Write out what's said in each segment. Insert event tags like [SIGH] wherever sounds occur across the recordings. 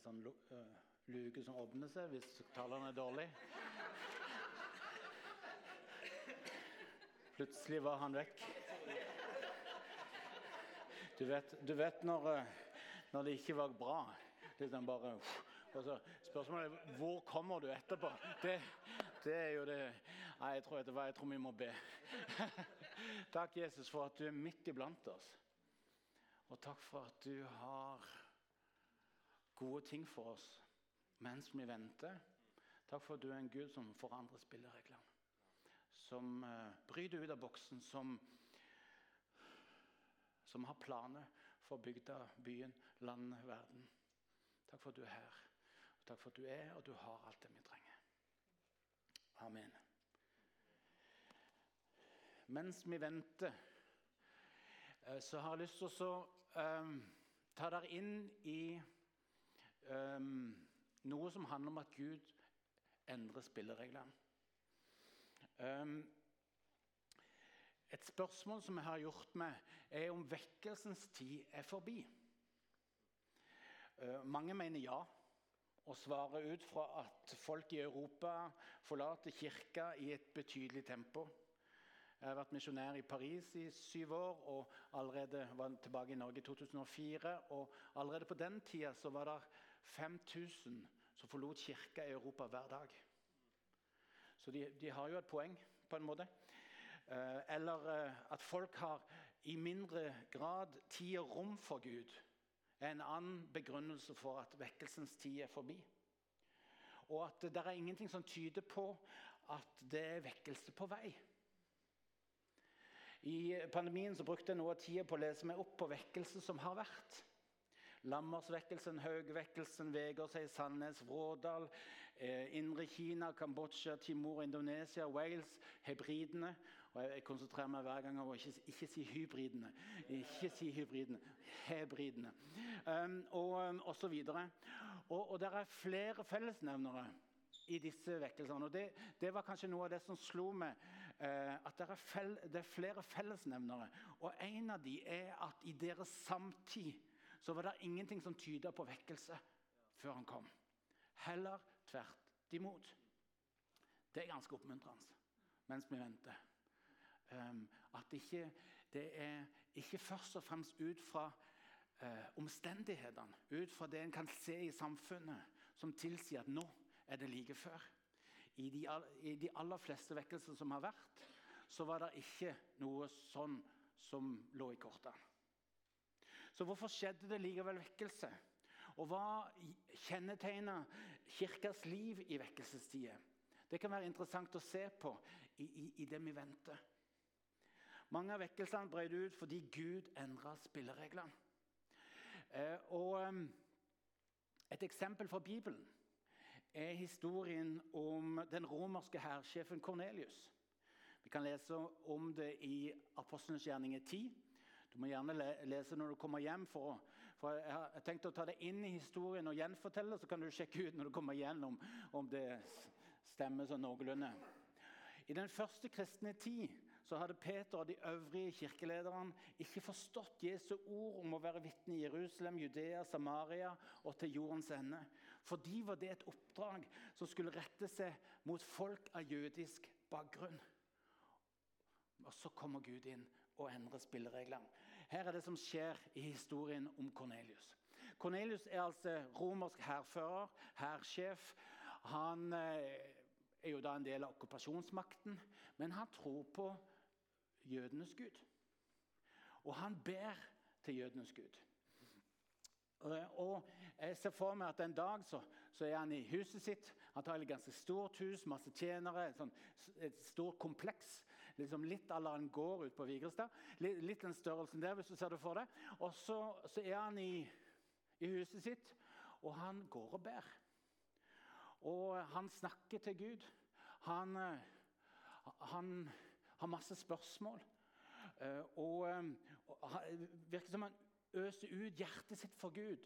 ei sånn øh, luke som åpner seg hvis tallene er dårlige. Plutselig var han vekk. Du vet, du vet når, øh, når det ikke var bra. Liksom bare, så Spørsmålet er hvor kommer du etterpå? Det, det er jo det Nei, jeg tror, jeg tror vi må be. Takk, Jesus, for at du er midt iblant oss. Og takk for at du har gode ting for oss mens vi venter. Takk for at du er en Gud som forandrer spillereglene. Som uh, bryter ut av boksen, som, som har planer for bygda, byen, landet, verden. Takk for at du er her. Og takk for at du er, og du har alt det vi trenger. Amen. Mens vi venter, eh, så har jeg lyst til å um, ta dere inn i um, noe som handler om at Gud endrer spillereglene. Um, et spørsmål som jeg har gjort meg, er om vekkelsens tid er forbi. Uh, mange mener ja, og svarer ut fra at folk i Europa forlater kirka i et betydelig tempo. Jeg har vært misjonær i Paris i syv år og allerede var tilbake i Norge i 2004. og Allerede på den tida var det 5000 som forlot kirka i Europa hver dag. Så de, de har jo et poeng, på en måte. Eh, eller eh, at folk har i mindre grad tid og rom for Gud. er en annen begrunnelse for at vekkelsens tid er forbi. Og at det er ingenting som tyder på at det er vekkelse på vei. I pandemien så brukte jeg noe av tida på å lese meg opp på vekkelse som har vært. Lammersvekkelsen, Haugvekkelsen, Vegårshei, Sandnes, Vrådal, eh, Indre Kina, Kambodsja, Timor, Indonesia, Wales, hebridene. Og jeg konsentrerer meg hver gang om å ikke, ikke si hybridene. Ikke si hybridene. Hebridene. Um, og, um, og så videre. Og, og det er flere fellesnevnere i disse vekkelsene. Og det, det, var kanskje noe av det som slo meg. Eh, at det er, fel, det er, flere fellesnevnere. Og en av de er at i deres samtid så var det ingenting som tyda på vekkelse før han kom. Heller tvert imot. Det er ganske oppmuntrende mens vi venter. Um, at ikke, det er ikke først og fremst ut fra uh, omstendighetene, ut fra det en kan se i samfunnet, som tilsier at nå er det like før. I de, I de, aller fleste vekkelser som har vært, så var det ikke noe sånn som lå i kortene. Så hvorfor skjedde det likevel vekkelse? Og hva kjennetegner kirkas liv i vekkelsestider? Det kan være interessant å se på i, i, i det vi venter. Mange av vekkelsene brøt ut fordi Gud endra spillereglene. Eh, og um, Et eksempel fra Bibelen er historien om den romerske hærsjefen Kornelius. Vi kan lese om det i Apostlenes gjerninger 10. Du må gjerne lese når du kommer hjem. For, for jeg har tenkt å ta det inn i historien og gjenfortelle, så kan du sjekke ut når du kommer igjennom om det stemmer sånn noenlunde. I den første kristne tid så hadde Peter og de øvrige kirkelederne ikke forstått Jesu ord om å være vitne i Jerusalem, Judea, Samaria og til jordens ende. For de var det et oppdrag som skulle rette seg mot folk av jødisk bakgrunn. Og så kommer Gud inn og endrer spillereglene. Her er det som skjer i historien om Kornelius. Kornelius er altså romersk hærfører, hærsjef. Han eh, er jo da en del av okkupasjonsmakten, men han tror på jødenes gud. Og han ber til jødenes gud. Og jeg ser for meg at En dag så, så er han i huset sitt. Antagelig ganske stort hus, masse tjenere. Et, sånt, et stort kompleks. Liksom litt à la en gård ute på Vigrestad. Litt, litt den størrelsen der, hvis du ser det for deg. Og så, så er han i, i, huset sitt, og han går og ber. Og han snakker til Gud. Han, han har masse spørsmål. Og, og virker som han øser ut hjertet sitt for Gud,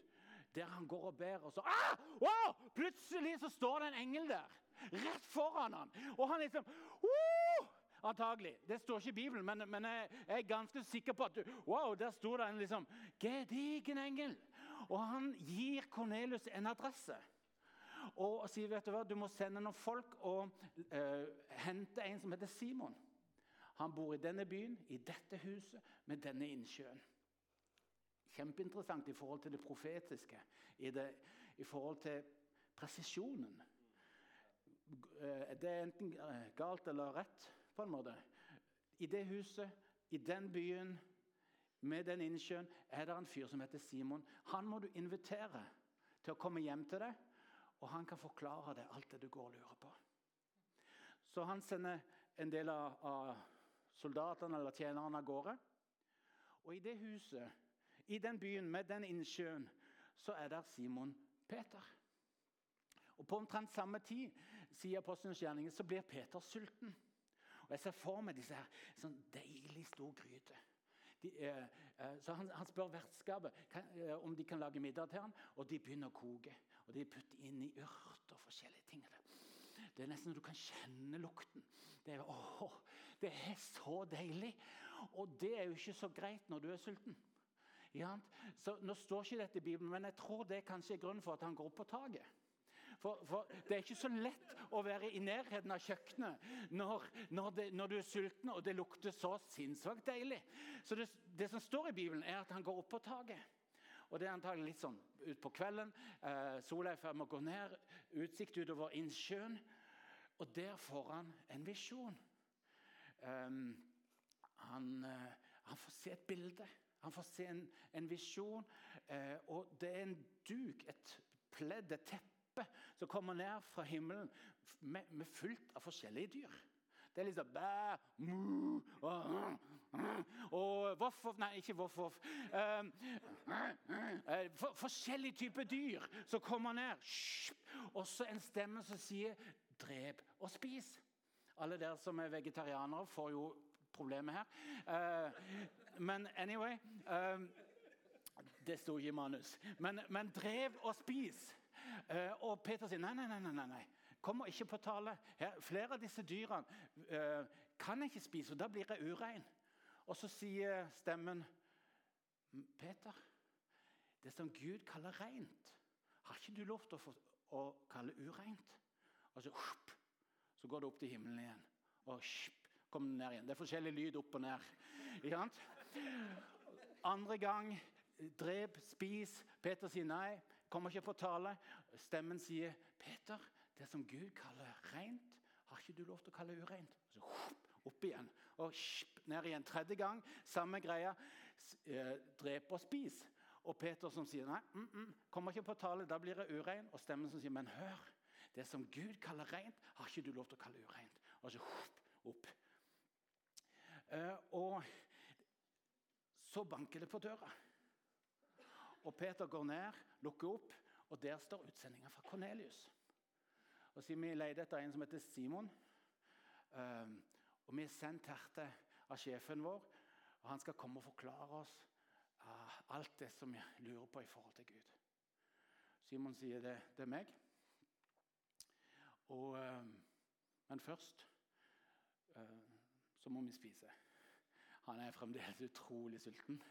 der han går og ber, og så ah! oh! Plutselig så står det en engel der, rett foran han. Og han liksom oh! Antagelig. Det står ikke i Bibelen, men, men jeg, er ganske sikker på at wow, der sto det en liksom, gedigen engel. Og han gir Kornelius en adresse. Og sier vet du hva, du må sende noen folk og uh, hente en som heter Simon. Han bor i denne byen, i dette huset, med denne innsjøen. Kjempeinteressant i forhold til det profetiske, i, det, i forhold til presisjonen. Eh, det er enten eh, galt eller rett, på en måte. I det huset, i den byen, med den innsjøen, er det en fyr som heter Simon. Han må du invitere til å komme hjem til deg, og han kan forklare deg alt det du går og lurer på. Så han sender en del av, av soldatene eller tjenerne av gårde. Og i det huset, i den byen med den innsjøen, så er der Simon Peter. Og På omtrent samme tid sier apostelens så blir Peter sulten. Og Jeg ser for meg disse her, sånn deilig stor gryte. De, eh, eh, så han, han, spør vertskapet eh, om de kan lage middag til han, og de begynner å koke. Og De putter inn i urter og forskjellige ting. Det er nesten så du kan kjenne lukten. Det er, åh, det er så deilig. Og det er jo ikke så greit når du er sulten. Ja, så Nå står ikke dette i Bibelen, men jeg tror det kanskje er grunnen for at han går opp på taket. For, for, Det er ikke så lett å være i nærheten av kjøkkenet når, når, det, når du er sulten og det lukter så sinnssvakt deilig. Så det, det, som står i Bibelen, er at han går opp på taket. Og Det er antagelig litt sånn utpå kvelden. Eh, sola er i ferd med å gå ned. Utsikt utover innsjøen. Og der får han en visjon. Um, han, uh, han, får se et bilde. Han får se en, en visjon. Uh, og det er en duk, et pledd, et teppe teppe som kommer ned fra himmelen med, med fullt av forskjellige dyr. Det er liksom bæ, mu, og, og voff, Nei, ikke voff, voff. Um, for, forskjellige typer dyr som kommer ned. Og så en stemme som sier 'drep og spis'. Alle dere som er vegetarianere, får jo problemet her. Uh, men anyway um, Det sto ikke i manus. Men, men drev og spis. Eh, og Peter sier nei, nei, nei. nei, nei. Kommer ikke på tale. Her, flere av disse dyrene uh, kan jeg ikke spise, og da blir jeg urein. Og så sier stemmen Peter, det som Gud kaller rent, har ikke du lov til å, få, å kalle ureint? Og så, så går det opp til himmelen igjen. Og kommer det ned igjen. Det er forskjellig lyd opp og ned. Ikke sant? Andre gang drep, spis. Peter sier nei kommer ikke på tale. Stemmen sier, 'Peter, det som Gud kaller rent, har ikke du lov til å kalle ureint.' Så opp igjen og ned igjen. Tredje gang, samme greia. Eh, drep og spis. Og Peter som sier, 'Nei, mm, mm, kommer ikke på tale, da blir jeg urein.' Og stemmen som sier, 'Men hør, det som Gud kaller rent, har ikke du lov til å kalle ureint.' Og så opp. Eh, og så banker det på døra. Og Peter går ned, lukker opp, og der står utsendinga fra Kornelius. Og så Vi leter etter en som heter Simon. Um, og Vi er sendt her til av sjefen vår, og han skal komme og forklare oss uh, alt det som vi lurer på i forhold til Gud. Simon sier det, det er meg. Og, um, men først uh, så må vi spise. Han er fremdeles utrolig sulten.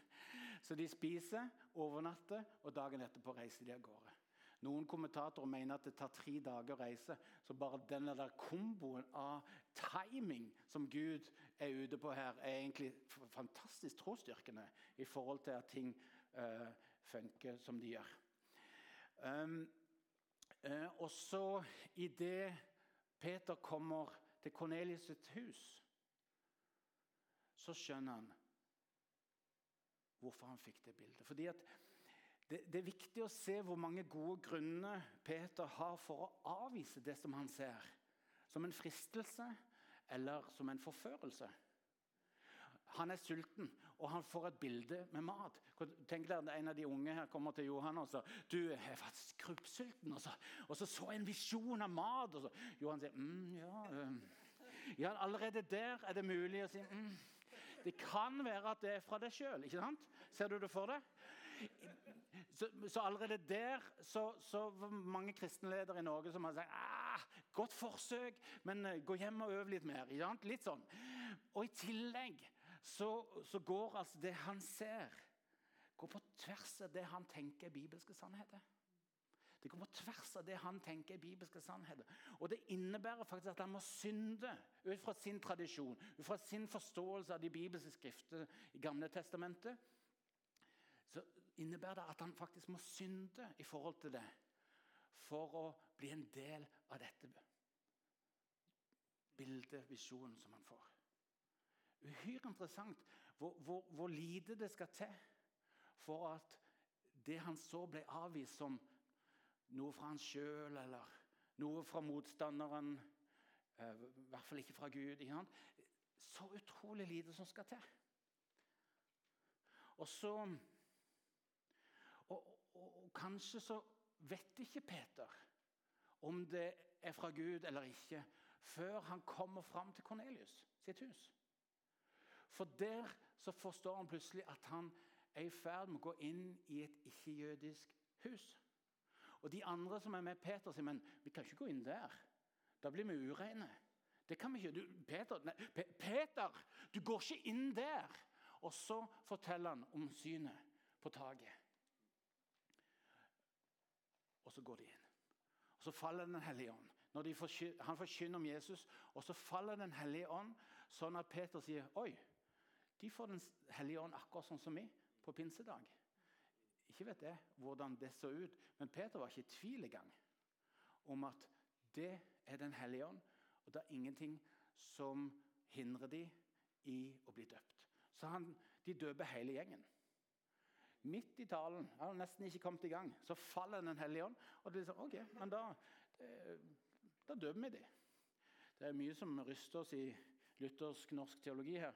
Så de spiser, overnatter, og dagen etterpå reiser de av gårde. Noen kommentatorer mener at det tar tre dager å reise. Så bare denne der komboen av timing som Gud er ute på her, er egentlig fantastisk trosstyrkende i forhold til at ting uh, funker som de gjør. Um, uh, og så idet Peter kommer til Kornelius' sitt hus så skjønner han hvorfor han fikk det bildet. Fordi det, det, er viktig å se hvor mange gode grunner Peter har for å avvise det som han ser. Som en fristelse eller som en forførelse. Han er sulten, og han får et bilde med mat. Tenk deg at En av de unge her kommer til Johan og sier du er faktisk skrubbsulten. Og så, og så så en visjon av mat. Og så, Johan sier mm, ja, øh. ja, Allerede der er det mulig å si mm, det kan være at det er fra deg sjøl. Ser du det for deg? Så, så allerede der så, så mange kristenledere i Norge som har sagt ah, godt forsøk, men eh, gå hjem og øv litt mer. Litt sånn. Og i tillegg så, så går altså det han ser, går på tvers av det han tenker er bibelske sannheter. Det går på tvers av det han tenker er bibelske sannheter. Og det innebærer faktisk at han må synde ut fra sin tradisjon, ut fra sin forståelse av de bibelske skrifter i Gamle testamentet. Innebærer det at han faktisk må synde i forhold til det for å bli en del av dette bildet, visjonen, som han får. Uhyre interessant hvor, hvor, hvor lite det skal til for at det han så ble avvist som noe fra han sjøl eller noe fra motstanderen, eh, i hvert fall ikke fra Gud. Så utrolig lite som skal til. Og så kanskje så vet ikke Peter om det er fra Gud eller ikke, før han kommer fram til Kornelius sitt hus. For der så forstår han plutselig at han er i ferd med å gå inn i et ikke-jødisk hus. Og De andre som er med Peter, sier men vi kan ikke gå inn der. Da blir vi ureine. Det kan vi ikke. Du, Peter, nei, Peter, du går ikke inn der! Og så forteller han om synet på taket. Og så går de inn. Og Så faller Den hellige ånd. Får, han forkynner om Jesus, og så faller Den hellige ånd, sånn at Peter sier Oi, de får Den hellige ånd akkurat sånn som vi på pinsedag. Ikke vet jeg hvordan det så ut, men Peter var ikke i tvil engang om at det er Den hellige ånd, og det er ingenting som hindrer dem i å bli døpt. Så han, de døper hele gjengen. Midt i talen, jeg har nesten ikke kommet i gang, så faller Den hellige ånd. Og det er sånn, ok, men da, det, da dømmer vi dem. Det er mye som ryster oss i luthersk norsk teologi her.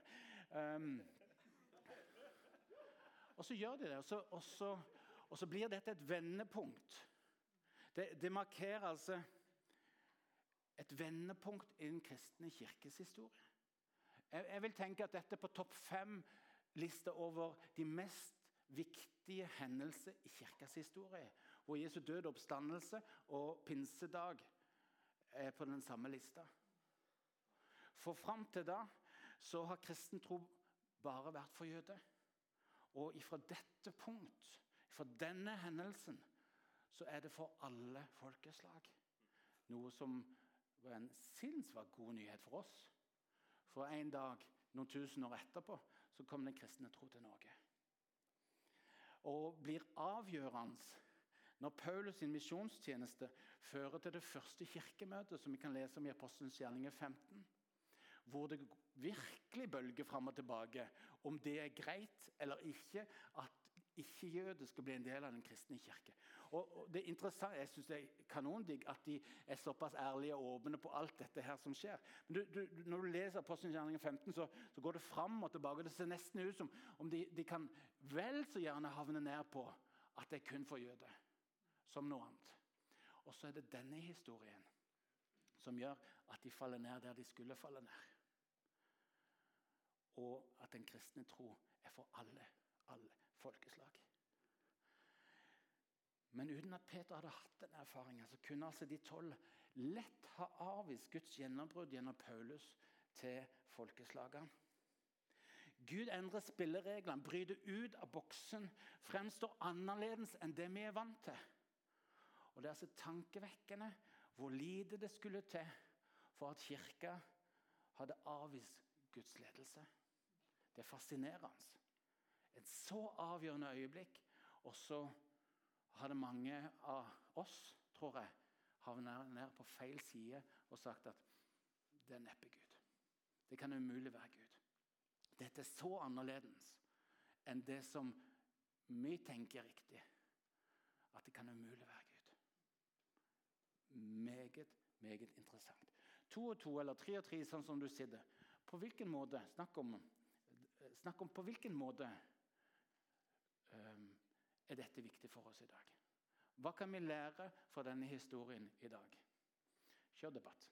Um, og så gjør de det, og så, og så, og så blir dette et vendepunkt. Det, det, markerer altså et vendepunkt i den kristne kirkes historie. Jeg, jeg vil tenke at dette er på topp fem-lista over de mest viktige hendelser i kirkas historie. Hvor Jesu død, oppstandelse og pinsedag er på den samme lista. For fram til da så har kristen tro bare vært for jøder. Og ifra dette punkt, fra denne hendelsen, så er det for alle folkeslag. Noe som var en sinnssykt god nyhet for oss. For en dag, noen tusen år etterpå, så kom den kristne tro til Norge. Og blir avgjørende når Paulus' sin misjonstjeneste fører til det første kirkemøtet, som vi kan lese om i Apostelens gjerninger 15 hvor det virkelig bølger fram og tilbake om det er greit eller ikke at ikke-jøder skal bli en del av den kristne kirke. Og, det er interessant, Jeg synes det er kanondigg at de er såpass ærlige og åpne på alt dette her som skjer. Men du, du, når du leser Apostelgjerningen 15, så, så, går det fram og tilbake. Det ser nesten ut som om de, de kan vel så gjerne havne ned på at det er kun for jøder som noe annet. Og så er det denne historien som gjør at de faller ned der de skulle falle ned og at den kristne tro er for alle, alle folkeslag. Men uten at Peter hadde hatt den erfaringen, så kunne altså de tolv lett ha avvist Guds gjennombrudd gjennom Paulus til folkeslagene. Gud endrer spillereglene, bryter ut av boksen, fremstår annerledes enn det vi er vant til. Og Det er altså tankevekkende hvor lite det skulle til for at kirka hadde avvist Guds ledelse. Det er fascinerende. Et så avgjørende øyeblikk. Og så hadde mange av oss, tror jeg, havnet ned på feil side og sagt at det er neppe Gud. Det kan umulig være Gud. Dette er så annerledes enn det som vi tenker er riktig. At det kan umulig være Gud. Meget, meget interessant. To og to eller tre og tre, sånn som du sitter. På hvilken måte? Snakk om Snakk om på hvilken måte er dette viktig for oss i dag. Hva kan vi lære fra denne historien i dag? Kjør debatt.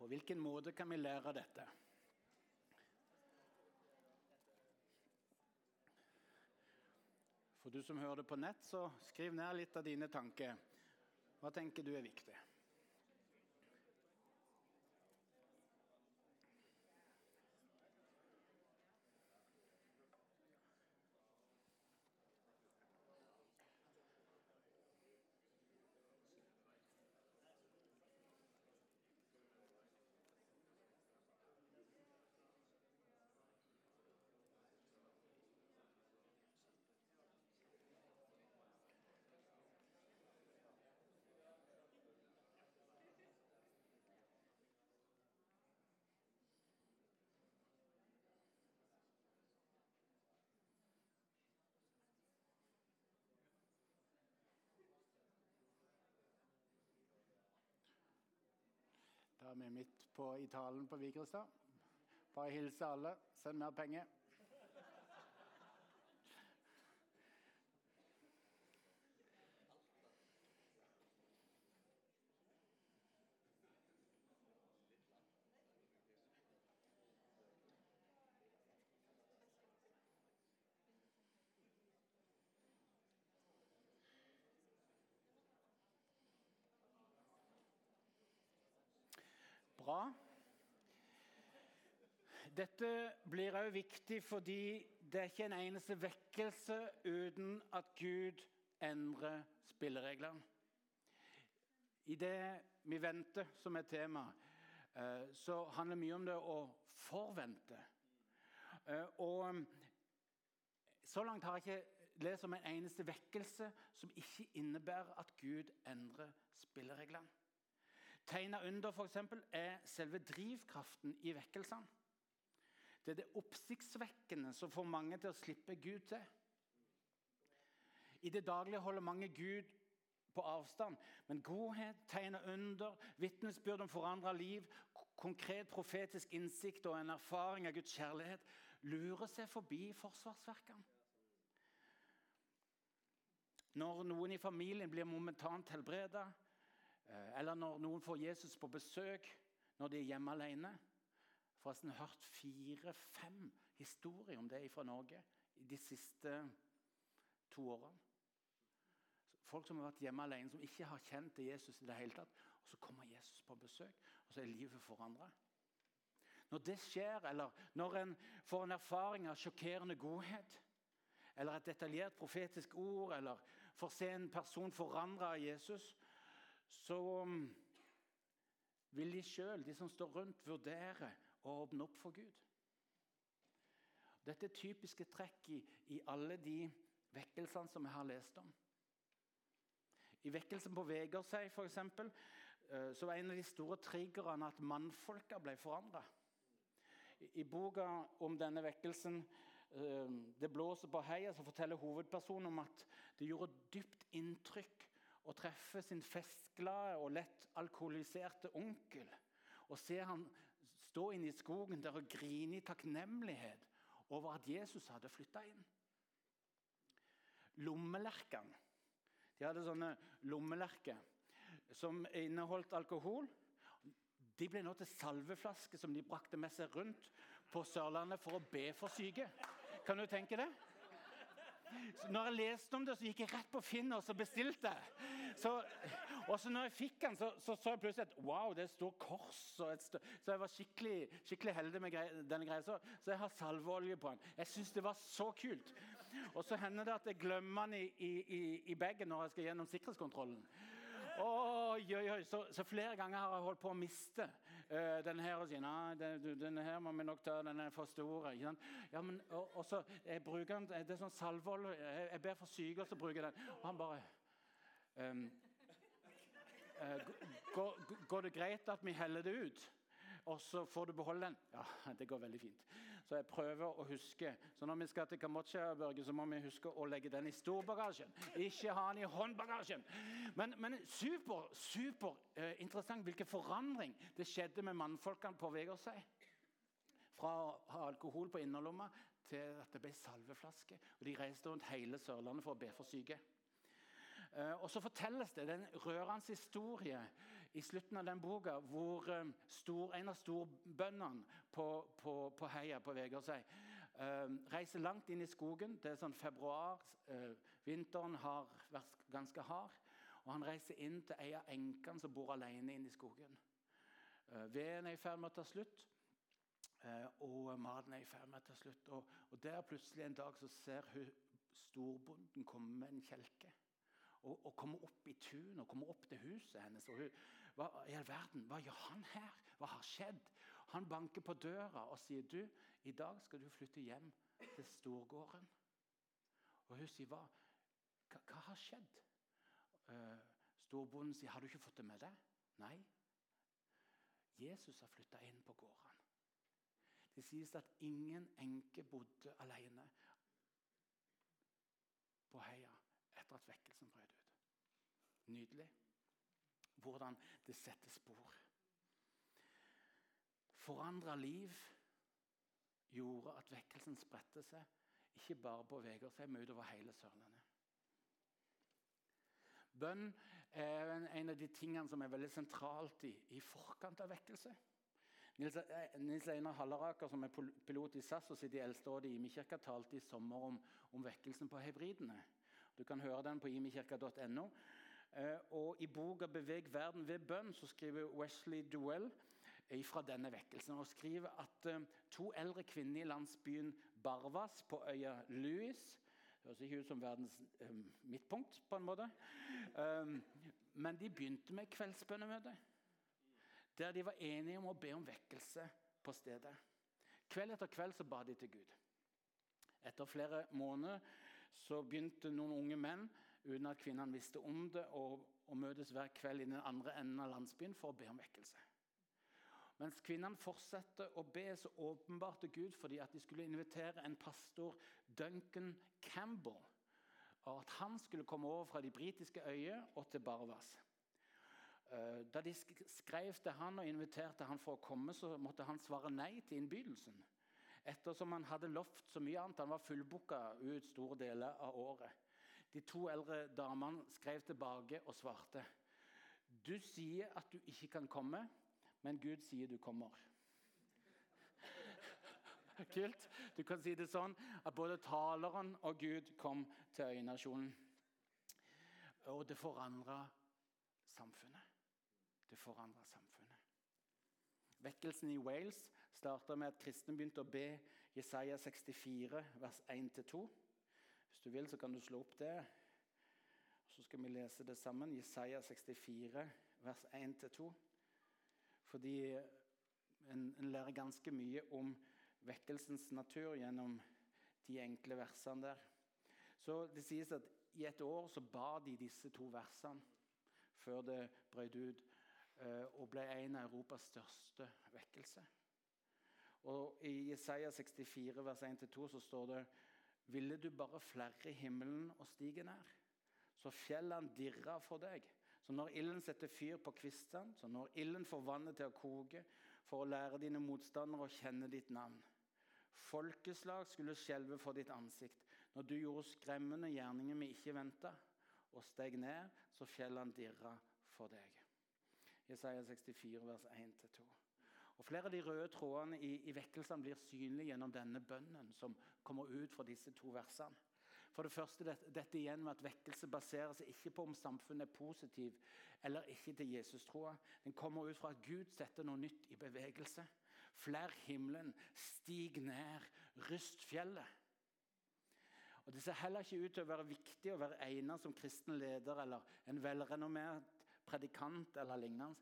På hvilken måte kan vi lære dette? For du som hører det på nett, så skriv ned litt av dine tanker. Hva tenker du er viktig? Da er midt på i talen på Vigrestad. Bare hilse alle. Send mer penger. Bra. Dette blir òg viktig fordi det er ikke en eneste vekkelse uten at Gud endrer spillereglene. I det vi venter, som er tema, eh, så handler mye om det å forvente. Eh, og så langt har jeg ikke lest om en eneste vekkelse som ikke innebærer at Gud endrer spillereglene. Tegn av under for eksempel, er selve drivkraften i vekkelsene. Det er det oppsiktsvekkende som får mange til å slippe Gud til. I det daglige holder mange Gud på avstand, men godhet, tegn under, vitnesbyrd om forandra liv, konkret profetisk innsikt og en erfaring av Guds kjærlighet lurer seg forbi forsvarsverkene. Når noen i familien blir momentant helbreda, eller når noen får Jesus på besøk når de er hjemme alene. Forresten hørt fire-fem historier om det fra Norge de siste to årene. Folk som har vært hjemme alene, som ikke har kjent til Jesus i det hele tatt. Og så kommer Jesus på besøk, og så er livet forandra. Når det skjer, eller når en får en erfaring av sjokkerende godhet, eller et detaljert profetisk ord, eller får se en person forandra av Jesus, så um, vil de sjøl, de som står rundt, vurdere å åpne opp for Gud. Dette er typiske trekk i, i alle de vekkelsene som jeg har lest om. I vekkelsen på Vegårshei f.eks. Eh, så var en av de store triggerne at mannfolka ble forandra. I, boka om denne vekkelsen eh, 'Det blåser på heia' så forteller hovedpersonen om at det gjorde dypt inntrykk å treffe sin festglade og lett alkoholiserte onkel og se han stå inne i skogen der og grine i takknemlighet over at Jesus hadde flytta inn. Lommelerkene de hadde sånne lommelerker som inneholdt alkohol. De ble nå til salveflasker som de brakte med seg rundt på Sørlandet for å be for syke. Kan du tenke det? Når jeg leste om det, så gikk jeg rett på Finn og så bestilte. Så, og så når jeg fikk den, så, så, så jeg plutselig at wow, det stort kors. Stå, så jeg var skikkelig, skikkelig heldig med grei, denne greia. Så, så, jeg har salveolje på den. Jeg syns det var så kult. Og så hender det at jeg glemmer den i, i, i, i bagen når jeg skal gjennom sikkerhetskontrollen. Oi, oi, oi. Så, flere ganger har jeg holdt på å miste uh, denne her nei, denne her må vi nok ta, den er for stor. Ja, men, og, og så jeg bruker den, Det er sånn salveolje. Jeg, jeg, ber for syke, og så bruker jeg den. Og han bare um, uh, går, går det greit at vi heller det ut? Og så får du beholde den. Ja, det går veldig fint. Så jeg prøver å huske. Så når vi skal til Kambodsja, så må vi huske å legge den i storbagasjen. Ikke ha den i håndbagasjen. Men, men super, super eh, interessant hvilken forandring det skjedde med mannfolkene på Vegårshei. Fra å ha alkohol på innerlomma til at det ble salveflaske. Og de reiste rundt hele Sørlandet for å be for syke. Uh, og så fortelles det, det er en rørende historie i slutten av den boka hvor um, stor, en av storbøndene på, på, på heia på Vegårshei um, reiser langt inn i skogen. Det er sånn februar. Uh, vinteren har vært ganske hard. Og Han reiser inn til ei av enkene som bor alene inne i skogen. Eh, veden er i ferd med å ta slutt, eh, og maten er i ferd med å ta slutt. Og, og der plutselig en dag så ser hun storbonden komme med en kjelke. Og, og kommer opp i tunet og kommer opp til huset hennes. og hun, hva i all verden, hva gjør han her? Hva har skjedd? Han banker på døra og sier du, i dag skal du flytte hjem til storgården. Og hun sier hva? Hva, hva har skjedd? Uh, storbonden sier har du ikke fått det med deg? Nei. Jesus har flytta inn på gården. Det sies at ingen enke bodde alene på heia etter at vekkelsen brøt ut. Nydelig. Hvordan det setter spor. Forandra liv gjorde at vekkelsen spredte seg, ikke bare på Vegårshei, men utover hele Sørlandet. Bønn er en av de tingene som er veldig sentralt i, i forkant av vekkelse. Nils, eh, Nils Einar Halleraker, som er pilot i SAS og sitter i Eldsterådet i Imekirka, talte i sommer om, om vekkelsen på hebridene. Du kan høre den på imekirka.no. Eh, og I boka 'Beveg verden ved bønn' så skriver Wesley Duell fra denne vekkelsen og skriver at eh, to eldre kvinner i landsbyen Barvas på øya Louis høres ikke ut som verdens midtpunkt, på en måte. Men de begynte med kveldsbønnemøte, der de var enige om å be om vekkelse på stedet. Kveld etter kveld så ba de til Gud. Etter flere måneder så begynte noen unge menn uten at kvinnene visste om det, og møtes hver kveld i den andre enden av landsbyen for å be om vekkelse. Mens kvinnene fortsetter å be, så åpenbart til Gud fordi at de skulle invitere en pastor, Duncan Campbell, og at han skulle komme over fra de britiske øyer og til Barvas. Eh, da de skrev til han og inviterte han for å komme, så måtte han svare nei til innbydelsen. Ettersom han hadde lovt så mye annet. Han var fullbooka ut store deler av året. De to eldre damene skrev tilbake og svarte. Du sier at du ikke kan komme, men Gud sier du kommer. [LAUGHS] Kult. Du kan si det sånn at både taleren og Gud kom til øynasjonen. Og det forandra samfunnet. Det forandra samfunnet. Vekkelsen i Wales starta med at kristne begynte å be Jesaja 64, vers 1-2. Hvis du vil, så kan du slå opp det. Så skal vi lese det sammen. Jesaja 64, vers 1-2. Fordi en, en lærer ganske mye om vekkelsens natur gjennom de enkle versene der. Så Det sies at i et år så ba de disse to versene før det brøt ut eh, og ble en av Europas største vekkelse. Og I Jesaja 64, vers 1-2 så står det Ville du bare flerre himmelen og stige nær, så fjellene dirra for deg. Så når ilden setter fyr på kvistene, så når ilden får vannet til å koke, for å lære dine motstandere å kjenne ditt navn. Folkeslag skulle skjelve for ditt ansikt når du gjorde skremmende gjerninger vi ikke venta, og steg ned, så fjellene dirra for deg. Jesaja 64, vers 1-2. Og Flere av de røde trådene i, i vekkelsene blir synlige gjennom denne bønnen som kommer ut fra disse to versene. For det første dette, dette igjen med at Vekkelse baserer seg ikke på om samfunnet er positiv eller ikke til Jesus-troa. Den kommer ut fra at Gud setter noe nytt i bevegelse. Flær himmelen, stig ned, ryst fjellet. Og Det ser heller ikke ut til å være viktig å være egnet som kristen leder eller en velrenommert predikant eller lignende.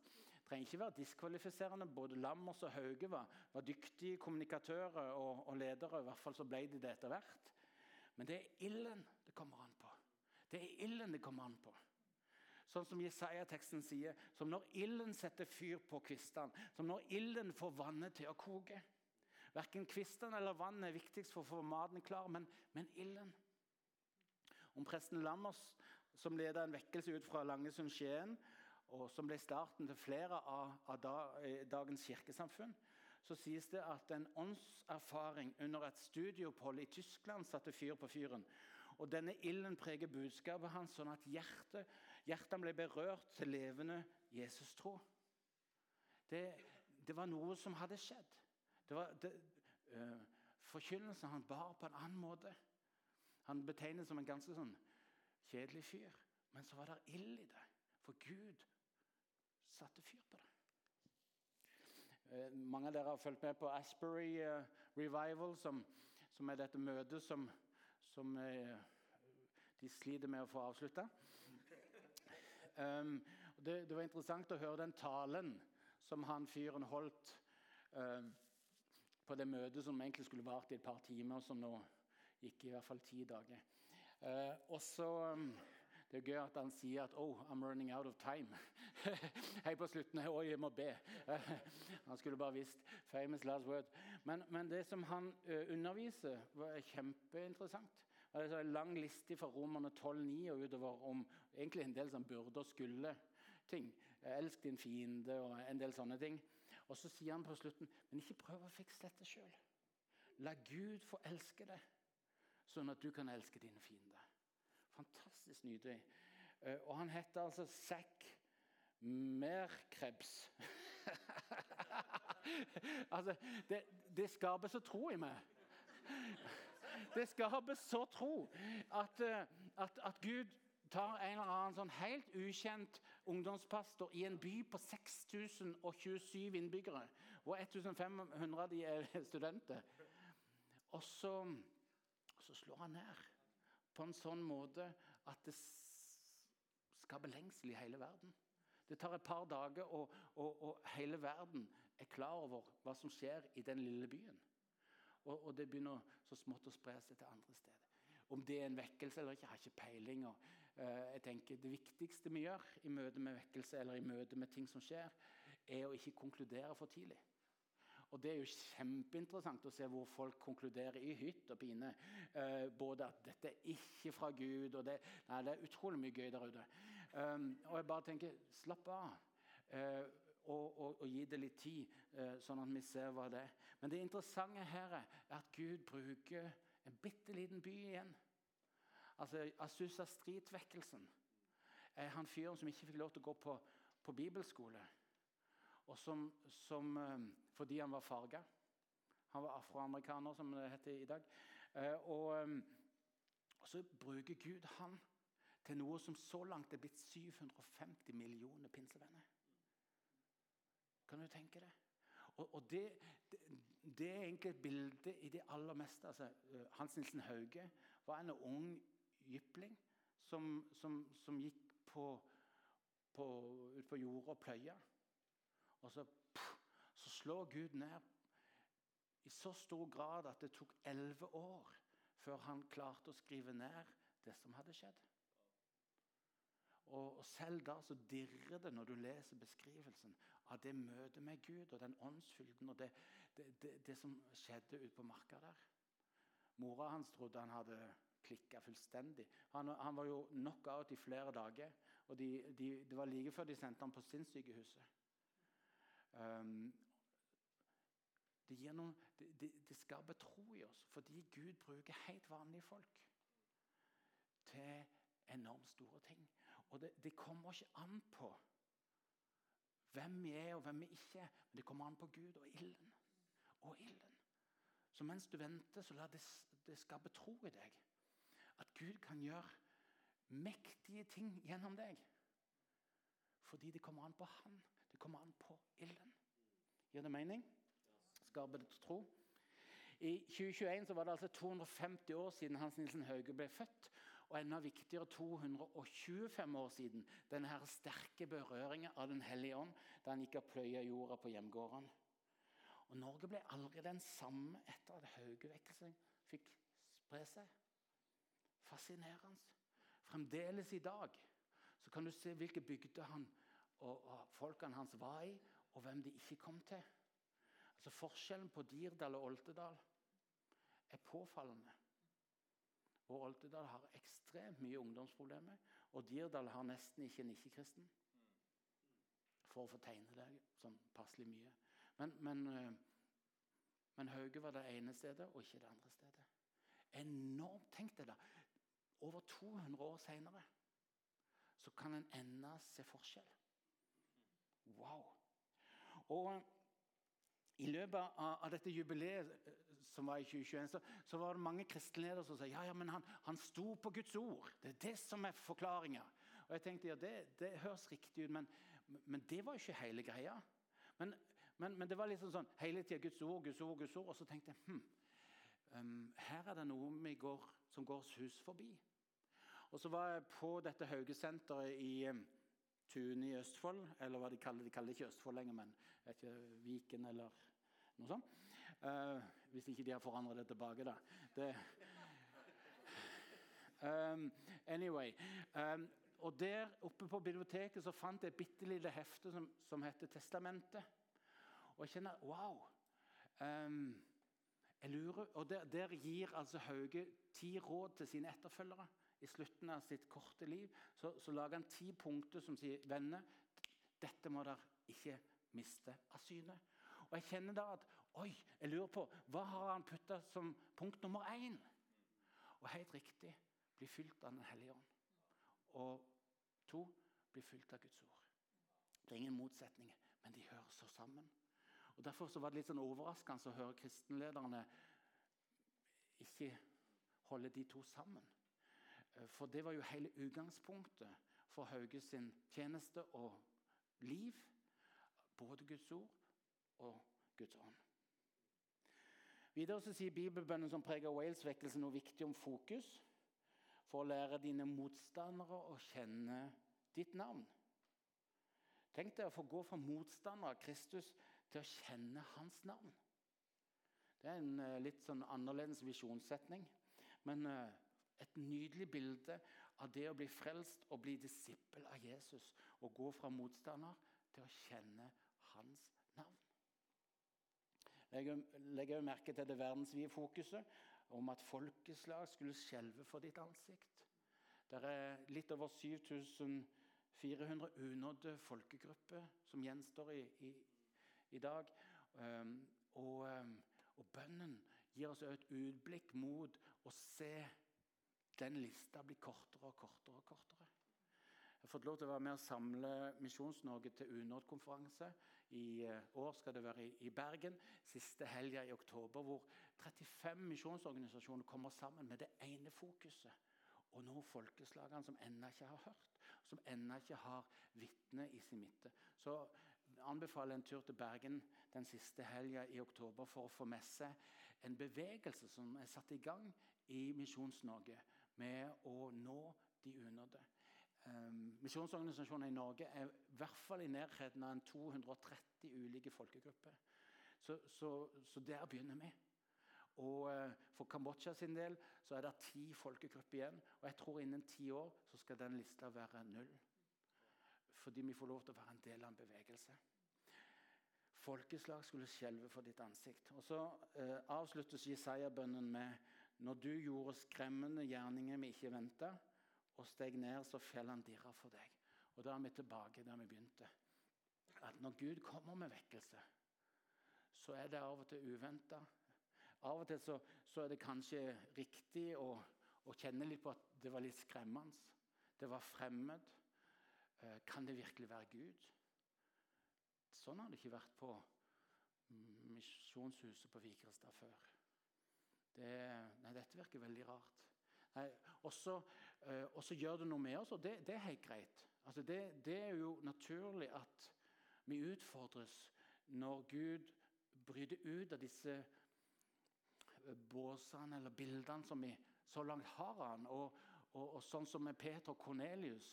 Trenger ikke være diskvalifiserende. Både Lammers og Hauge var, var dyktige kommunikatører og, og, ledere. I hvert fall så ble de det etter hvert. Men det er ilden det kommer an på. Det er ilden det kommer an på. Sånn som Jesaja-teksten sier, som når ilden setter fyr på kvistene, som når ilden får vannet til å koke. Verken kvistene eller vannet er viktigst for å få maten klar, men, men ilden. Om presten Lammers, som leda en vekkelse ut fra Langesund-Skien, og som ble starten til flere av, av da, eh, dagens kirkesamfunn, så sies det at en åndserfaring under et studieopphold i Tyskland satte fyr på fyren. Og Denne ilden preger budskapet hans, sånn at hjertet, hjertet ble berørt til levende Jesus-tro. Det, det, var noe som hadde skjedd. Det var det, uh, Forkynnelsen han bar på en annen måte. Han betegnes som en ganske sånn kjedelig fyr, men så var det ild i det. For Gud satte fyr på det. Eh, mange av dere har fulgt med på Asbury eh, Revival, som, som er dette møtet som, som eh, de sliter med å få avslutta. Um, det, det, var interessant å høre den talen som han fyren holdt um, på det møtet som egentlig skulle vart i et par timer, som nå gikk i hvert fall ti dager. Uh, og så um, det er gøy at han sier at oh, I'm running out of time. [LAUGHS] Hei på slutten Oi, jeg må be. [LAUGHS] han skulle bare visst. Famous last word. Men, men det som han uh, underviser, var kjempeinteressant. Det er en lang liste fra Romerne 12,9 og utover om egentlig en del som burde og skulle-ting. Elsk din fiende og en del sånne ting. Og så sier han på slutten men ikke prøv å fikse dette sjøl. La Gud få elske deg, sånn at du kan elske dine fiender. Fantastisk nydelig. Eh, og han heter altså Zack Merkrebs. [LAUGHS] altså, det, det skaper så tro i meg. Det skaper så tro at, eh, at, at Gud tar en eller annen sånn helt ukjent ungdomspastor i en by på 6027 innbyggere, hvor 1500 av de er [LAUGHS] studenter. Og så, så slår han ned på en sånn måte at det skaper lengsel i hele verden. Det tar et par dager, og, og, og hele verden er klar over hva som skjer i den lille byen. Og, og, det begynner så smått å spre seg til andre steder. Om det er en vekkelse eller ikke, jeg har ikke peiling. Uh, jeg tenker Det viktigste vi gjør i møte med vekkelse eller i møte med ting som skjer, er å ikke konkludere for tidlig. Og Det er jo kjempeinteressant å se hvor folk konkluderer i hytt og pine. Uh, både at dette er ikke fra Gud, og det, nei, det er utrolig mye gøy der ute. Um, og jeg bare tenker slapp av. Uh, og, og, og, gi det litt tid, uh, sånn at vi ser hva det er. Men det interessante her er at Gud bruker en bitte liten by igjen. Altså Asusa Street-vekkelsen er han fyren som ikke fikk lov til å gå på, på bibelskole. Og som, som fordi han var farga. Han var afroamerikaner, som det heter i dag. Eh, og, eh, og så bruker Gud han til noe som så langt er blitt 750 millioner pinsevenner. Kan du tenke det? Og, og det, det, det, er egentlig et bilde i det aller meste. Altså, eh, Hans Nilsen Hauge var en ung jypling som, som, som gikk på, på, ut på jorda og pløya. Og så slår Gud ned i så stor grad at det tok elleve år før han klarte å skrive ned det som hadde skjedd. Og, Selv da så dirrer det når du leser beskrivelsen av det møtet med Gud og den åndsfylden og det, det, det, det som skjedde ute på marka der. Mora hans trodde han hadde klikka fullstendig. Han, han, var jo knockout i flere dager. og de, de, Det var like før de sendte ham på sinnssykehuset. Um, det, gjennom, det, det, det, skaper tro i oss fordi Gud bruker helt vanlige folk til enormt store ting. Og det, kommer ikke an på hvem vi er og hvem vi ikke er, men det kommer an på Gud og ilden. Og ilden. Så mens du venter, så la det, det skape tro i deg. At Gud kan gjøre mektige ting gjennom deg. Fordi det kommer an på Han. Det kommer an på ilden. Gir det mening? Skaper tro. I 2021 så var det altså 250 år siden Hans Nilsen Hauge ble født. Og enda viktigere 225 år siden denne her sterke berøringen av Den hellige ånd da han gikk og pløya jorda på hjemgården. Og Norge ble aldri den samme etter at Haugevekkelsen fikk spre seg. Fascinerende. Fremdeles i dag så kan du se hvilke bygder han og, og folkene hans var i, og hvem de ikke kom til. Altså Forskjellen på Dirdal og Oltedal er påfallende. Og Oltedal har ekstremt mye ungdomsproblemer, og Dirdal har nesten ikke en ikke-kristen. For å få tegne det sånn passelig mye. Men, men, eh, men, Hauge var det ene stedet, og ikke det andre stedet. Enormt, Tenk deg da. Over 200 år seinere så kan en ennå se forskjell. Wow. Og i løpet av, av, dette jubileet eh, som var i 2021, så, så var det mange kristne ledere som sa ja, ja, men han, han sto på Guds ord. Det er det som er forklaringa. Og jeg tenkte ja, det, det høres riktig ut, men, men, det var ikke hele greia. Men, men, men det var liksom sånn hele tida Guds ord, Guds ord, Guds ord. Og så tenkte jeg hm, um, her er det noe går, som går oss hus forbi. Og så var jeg på dette Haugesenteret i um, Tune i Østfold. Eller hva de kaller de kaller det ikke Østfold lenger, men ikke Viken eller noe sånt. Uh, hvis ikke de har forandret det tilbake, da. Det, um, anyway. Um, og Der oppe på biblioteket så fant jeg et bitte lite hefte som, som heter Testamentet. Og jeg kjenner Wow! Um, jeg lurer, og der, der, gir altså Hauge ti råd til sine etterfølgere. I slutten av sitt korte liv så, så lager han ti punkter som sier venner, dette må dere ikke miste av syne. Og jeg kjenner da at Oi, jeg lurer på hva har han putta som punkt nummer én? Og helt riktig bli fylt av Den hellige ånd. Og to bli fylt av Guds ord. Det er ingen motsetninger, men de hører så sammen. Og Derfor så var det litt sånn overraskende å høre kristenlederne ikke holde de to sammen. For det var jo hele utgangspunktet for Hauges tjeneste og liv. Både Guds ord og Guds ånd. Videre så sier bibelbønnen som preger Wales-vekkelsen, noe viktig om fokus. For å lære dine motstandere å kjenne ditt navn. Tenk deg å få gå fra motstander av Kristus til å kjenne hans navn. Det er en uh, litt sånn annerledes visjonssetning. Men uh, et nydelig bilde av det å bli frelst og bli disippel av Jesus. Og gå fra motstander til å kjenne hans navn. Legger jeg merke til det verdensvide fokuset om at folkeslag skulle skjelve for ditt ansikt. Det er litt over 7400 unådde folkegrupper som gjenstår i, i, i dag. Um, og, um, og, bønnen gir oss et utblikk mot å se den lista bli kortere og kortere og kortere. Jeg har fått lov til å være med og samle Misjons-Norge til UNOD-konferanse. I eh, år skal det være i Bergen, siste helga i oktober, hvor 35 misjonsorganisasjoner kommer sammen med det ene fokuset. Og nå folkeslagene som ennå ikke har hørt, som ennå ikke har vitne i sin midte. Så jeg anbefaler en tur til Bergen den siste helga i oktober for å få med seg en bevegelse som er satt i gang i Misjons-Norge med å nå de unådde. Um, misjonsorganisasjoner i Norge er i hvert fall i nærheten av en 230 ulike folkegrupper. Så, så, så der begynner vi. Og uh, For Kambodsja sin del så er det ti folkegrupper igjen. Og jeg tror innen ti år så skal den lista være null. Fordi vi får lov til å være en del av en bevegelse. Folkeslag skulle skjelve for ditt ansikt. Og Så uh, avsluttes Jesaja-bønnen med når du gjorde skremmende gjerninger vi ikke venta, og steg ned, så fell han dirra for deg. Og Da er vi tilbake der vi begynte. At Når Gud kommer med vekkelse, så er det av og til uventa. Av og til så, så, er det kanskje riktig å, å, kjenne litt på at det var litt skremmende. Det var fremmed. Eh, kan det virkelig være Gud? Sånn har det ikke vært på Misjonshuset på Vikrestad før. Det, nei, dette virker veldig rart. Og så gjør det noe med oss, og det, det er helt greit. Altså det, det, er jo naturlig at vi utfordres når Gud bryter ut av disse eh, båsene eller bildene som vi så langt har han. Og, og, og sånn som med Peter og Kornelius,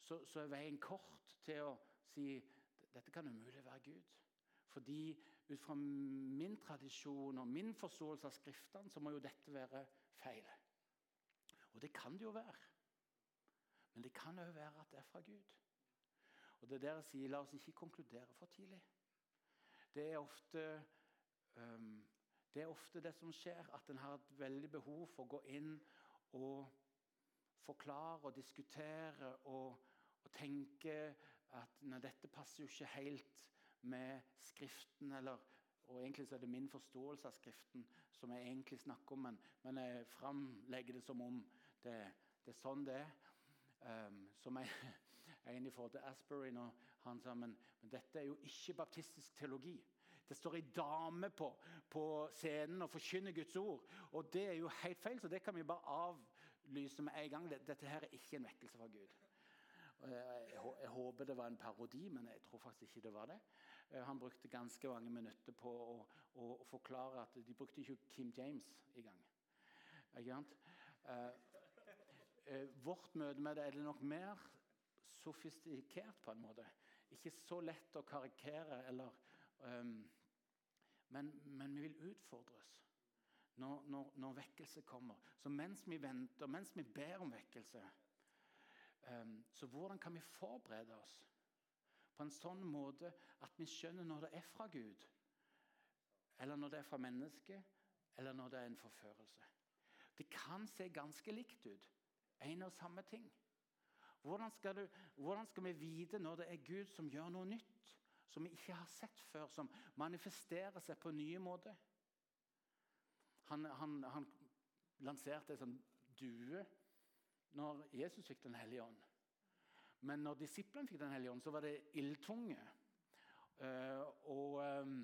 så, så, er veien kort til å si dette kan umulig være Gud. Fordi ut fra min tradisjon og min forståelse av Skriftene, så må jo dette være feil. Og det kan det jo være. Men det kan òg være at det er fra Gud. Og det er der jeg sier la oss ikke konkludere for tidlig. Det er ofte, um, det, er ofte det som skjer, at en har et veldig behov for å gå inn og forklare og diskutere og, og tenke at nei, dette passer jo ikke helt med Skriften. Eller, og egentlig så er det min forståelse av Skriften som jeg egentlig snakker om, men, men jeg framlegger det som om det, det er sånn det er. Um, som jeg [LAUGHS] er inne i forhold til Asbury når han sa men, men dette er jo ikke baptistisk teologi. Det står ei dame på, på, scenen og forkynner Guds ord. Og det er jo helt feil, så det kan vi bare avlyse med en gang. Dette her er ikke en vekkelse fra Gud. Jeg, jeg, håper det var en parodi, men jeg tror faktisk ikke det var det. Eh, han brukte ganske mange minutter på å, å, forklare at de brukte ikke Kim James i gang. Ikke sant? Eh, vårt møte med det er det nok mer sofistikert på en måte. Ikke så lett å karikere eller um, men, men, vi vil utfordres når, når, når, vekkelse kommer. Så mens vi venter, mens vi ber om vekkelse, um, så hvordan kan vi forberede oss på en sånn måte at vi skjønner når det er fra Gud, eller når det er fra mennesket, eller når det er en forførelse? Det kan se ganske likt ut. En og samme ting. Hvordan skal, du, hvordan skal, vi vite når det er Gud som gjør noe nytt, som vi ikke har sett før, som manifesterer seg på nye måter? Han, han, han lanserte en sånn due når Jesus fikk Den hellige ånd. Men når disiplene fikk Den hellige ånd, så var det ildtunge. Uh, og, um,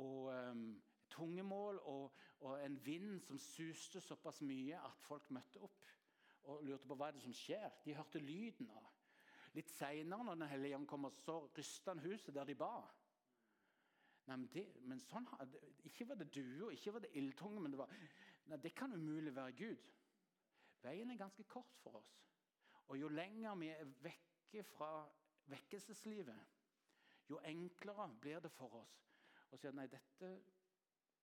og um, tungemål og, og, en vind som suste såpass mye at folk møtte opp og lurte på hva det som skjer. De hørte lyden av. Litt seinere, når Den hellige ånd kommer, så rysta han huset der de ba. Nei, men, det, men sånn, Ikke var det due og ikke var det ildtunge, men det var nei, Det kan umulig være Gud. Veien er ganske kort for oss. Og jo lenger vi er vekke fra vekkelseslivet, jo enklere blir det for oss å si at nei, dette,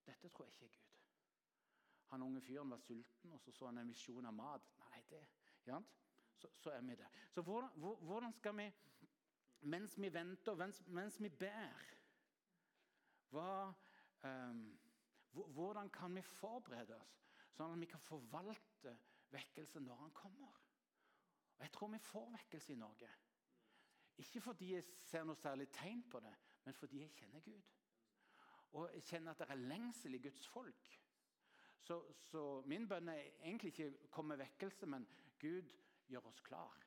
dette tror jeg ikke er Gud. Han unge fyren var sulten, og så så han en visjon av mat. Det, ja, så, så, er vi der. Så hvordan, hvordan, skal vi, mens vi venter, mens, mens vi ber hva, um, Hvordan kan vi forberede oss sånn at vi kan forvalte vekkelse når han kommer? Og Jeg tror vi får vekkelse i Norge. Ikke fordi jeg ser noe særlig tegn på det, men fordi jeg kjenner Gud. Og jeg kjenner at det er lengsel i Guds folk. Så, så min bønn er egentlig ikke å komme med vekkelse, men Gud gjør oss klar.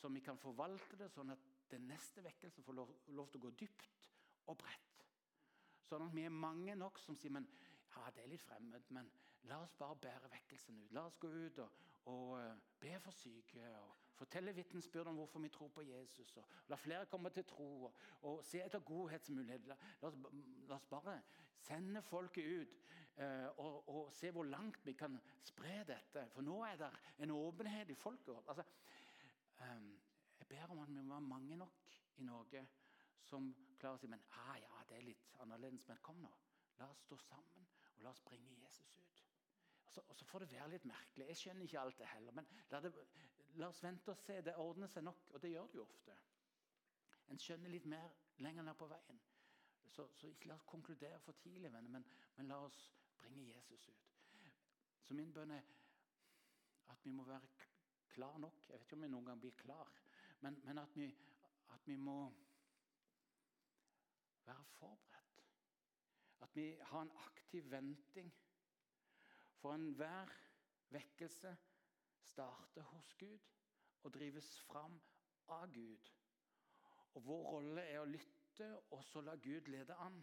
Så vi kan forvalte det sånn at den neste vekkelse får lov, lov til å gå dypt og bredt. Sånn at vi er mange nok som sier men ja, det er litt fremmed, men la oss bare bære vekkelsen ut. La oss gå ut og, og uh, be for syke og fortelle vitnesbyrd om hvorfor vi tror på Jesus. og La flere komme til tro og, og se etter godhetsmuligheter. La, la, la, oss, bare sende folket ut og, og, se hvor langt vi kan spre dette. For nå er det en åpenhet i folket. Altså, um, jeg ber om at vi må være mange nok i Norge som klarer å si men ah, ja, det er litt annerledes. Men kom nå, la oss stå sammen og la oss bringe Jesus ut. Og så, og så får det være litt merkelig. Jeg skjønner ikke alt det heller. Men la, det, la oss vente og se. Det ordner seg nok, og det gjør det jo ofte. En skjønner litt mer lenger ned på veien. Så, så ikke la oss konkludere for tidlig, venner, men, men la oss bringe Jesus ut. Så min bønn er at vi må være klar nok. Jeg vet ikke om vi noen gang blir klar, men, men at, vi, at vi må være forberedt. At vi har en aktiv venting. For enhver vekkelse starter hos Gud og drives fram av Gud. Og Vår rolle er å lytte og så la Gud lede an.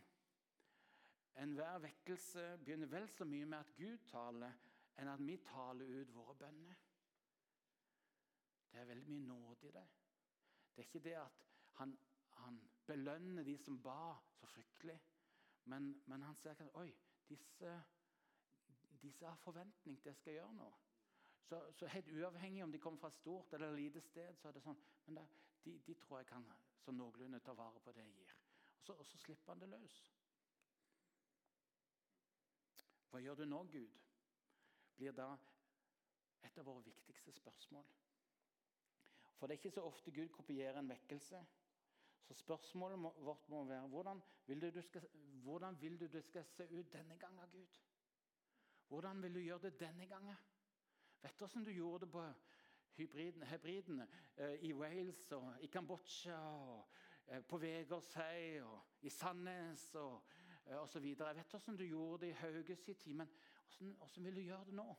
Enhver vekkelse begynner vel så mye med at Gud taler, enn at vi taler ut våre bønner. Det er veldig mye nåde i det. Det er ikke det at han, han belønner de som ba så fryktelig. Men, men han ser at oi, disse, disse har forventning til jeg skal gjøre nå. Så, så, helt uavhengig om de kommer fra stort eller lite sted, så er det sånn Men da, de, de, tror jeg kan så noenlunde ta vare på det jeg gir. Og så, og så slipper han det løs. Hva gjør du nå, Gud? Blir da et av våre viktigste spørsmål. For det er ikke så ofte Gud kopierer en vekkelse. Så spørsmålet vårt må være hvordan vil, du, du skal, hvordan vil du det skal se ut denne gangen, Gud? Hvordan vil du gjøre det denne gangen? Vet du hvordan du gjorde det på hybridene, hebridene eh, i Wales og i Kambodsja og eh, på Vegårshei og i Sandnes og osv. Jeg vet hvordan du gjorde det i Hauges i tid, men hvordan, hvordan, vil du gjøre det nå?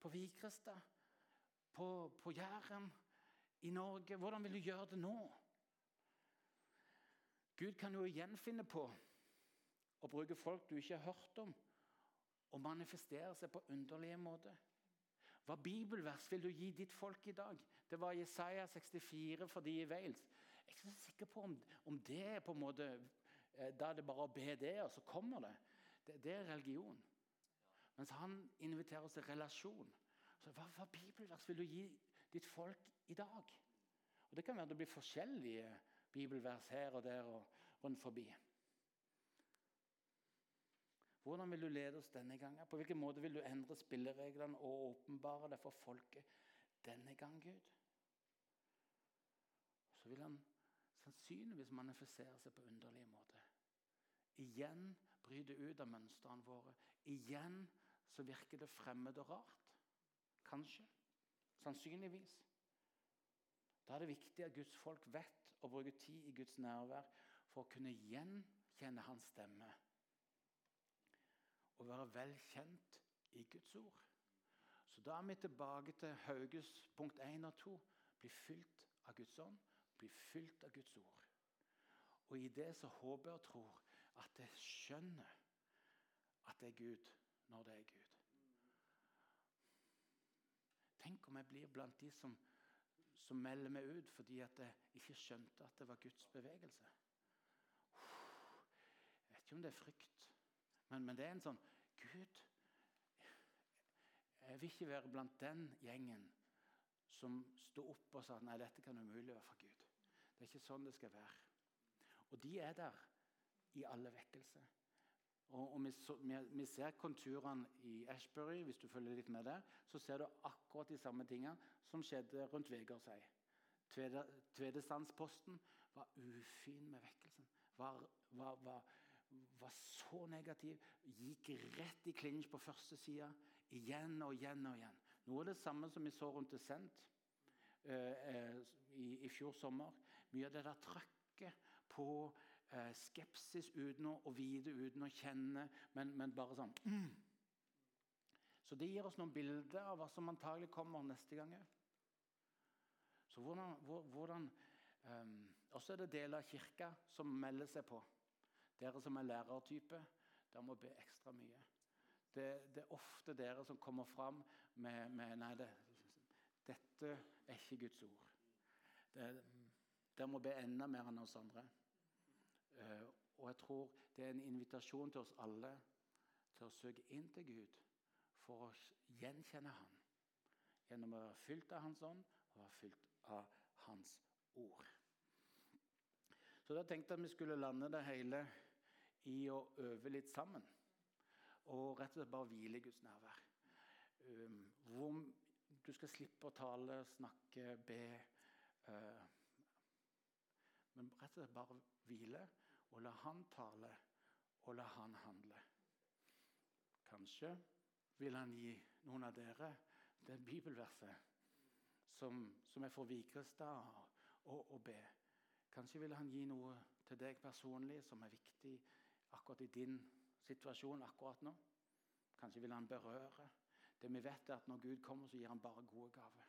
På Vigrestad? På, på Jæren? I Norge? Hvordan vil du gjøre det nå? Gud kan jo igjen finne på å bruke folk du ikke har hørt om, og manifestere seg på underlige måter. Hva bibelvers vil du gi ditt folk i dag? Det var Jesaja 64 for de i Wales. Jeg er ikke så sikker på om, om det er på en måte eh, Da er det bare å be det, og så kommer det. Det, det er religion. Mens han inviterer oss til relasjon. Så hva, hva bibelvers vil du gi ditt folk i dag? Og Det kan være det blir forskjellige bibelvers her og der og rundt forbi. Hvordan vil du lede oss denne gangen? På hvilken måte vil du endre spillereglene og åpenbare det for folket denne gang, Gud? Så vil han sannsynligvis manifestere seg på underlige måter. Igjen bryte ut av mønstrene våre. Igjen så virker det fremmed og rart. Kanskje. Sannsynligvis. Da er det viktig at Guds folk vet å bruke tid i Guds nærvær for å kunne gjenkjenne hans stemme. Og være vel kjent i Guds ord. Så da er vi tilbake til Hauges punkt 1 og 2. Bli fylt av Guds ånd, bli fylt av Guds ord. Og i det så håper og tror at jeg skjønner at det er Gud når det er Gud. Tenk om jeg blir blant de som, som melder meg ut fordi jeg ikke skjønte at det var Guds bevegelse. Jeg vet ikke om det er frykt, men, men det er en sånn Gud Jeg vil ikke være blant den gjengen som sto opp og sa nei, dette kan umulig være for Gud. Det er ikke sånn det skal være. Og de er der i alle vekkelser. Og, og vi, så, vi, vi, ser konturene i Ashbury, hvis du følger litt med der. Så ser du akkurat de samme tingene som skjedde rundt Vegårshei. Tvedestandsposten var ufin med vekkelsen. Var, var, var, var, så negativ. Gikk rett i klinsj på første side. Igjen og igjen og igjen. Noe av det samme som vi så rundt Descent uh, uh, i, i fjor sommer. Mye av det der trøkket på skepsis uten å, vite, uten å kjenne, men, men bare sånn mm. Så det gir oss noen bilder av hva som antagelig kommer neste gang òg. Så hvordan, hvordan um, Også er det deler av kirka som melder seg på. Dere som er lærertype, dere må be ekstra mye. Det, det, er ofte dere som kommer fram med, med Nei, det, dette er ikke Guds ord. Det, dere må be enda mer enn oss andre. Eh, og jeg tror det er en invitasjon til oss alle til å søke inn til Gud for å gjenkjenne Han. Gjennom å være fylt av Hans ånd og være fylt av Hans ord. Så da tenkte jeg at vi skulle lande det hele i å øve litt sammen. Og rett og slett bare hvile i Guds nærvær. Um, hvor du skal slippe å tale, snakke, be. Uh, men rett og slett bare hvile og la han tale, og la han handle. Kanskje vil han gi noen av dere det bibelverset som, som er for Vigrestad å be. Kanskje vil han gi noe til deg personlig som er viktig akkurat i din situasjon akkurat nå. Kanskje vil han berøre. Det vi vet er at Når Gud kommer, så gir han bare gode gaver.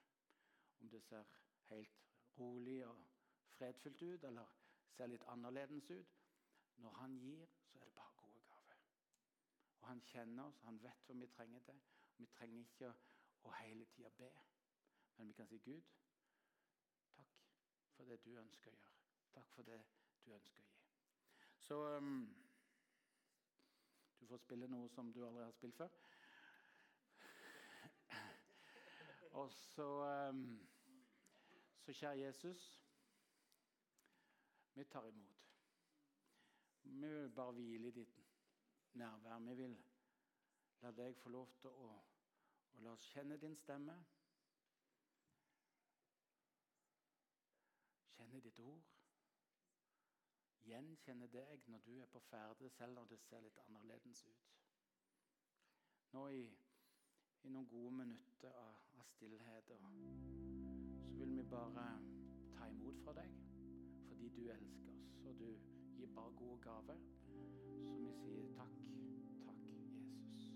Om det ser helt rolig og fredfullt ut, eller ser litt annerledes ut, når han gir, så er det bare gode gaver. Og Han kjenner oss, han vet hva vi trenger til. Vi trenger ikke å hele tida be, men vi kan si, 'Gud, takk for det du ønsker å gjøre. Takk for det du ønsker å gi.' Så um, du får spille noe som du allerede har spilt før. [LAUGHS] Og så um, Så kjære Jesus, vi tar imot. Vi vil bare hvile i ditt nærvær. Vi vil la deg få lov til å, å la oss kjenne din stemme. Kjenne ditt ord. Gjenkjenne deg når du er på ferde, selv når det ser litt annerledes ut. Nå i, i noen gode minutter av, av stillhet så vil vi bare ta imot fra deg fordi du elsker oss. og du gir bare gode gaver. Så vi sier takk, takk, Jesus.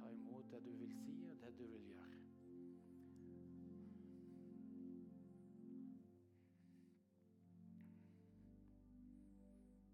Ta imot det du vil si, og det du vil gjøre.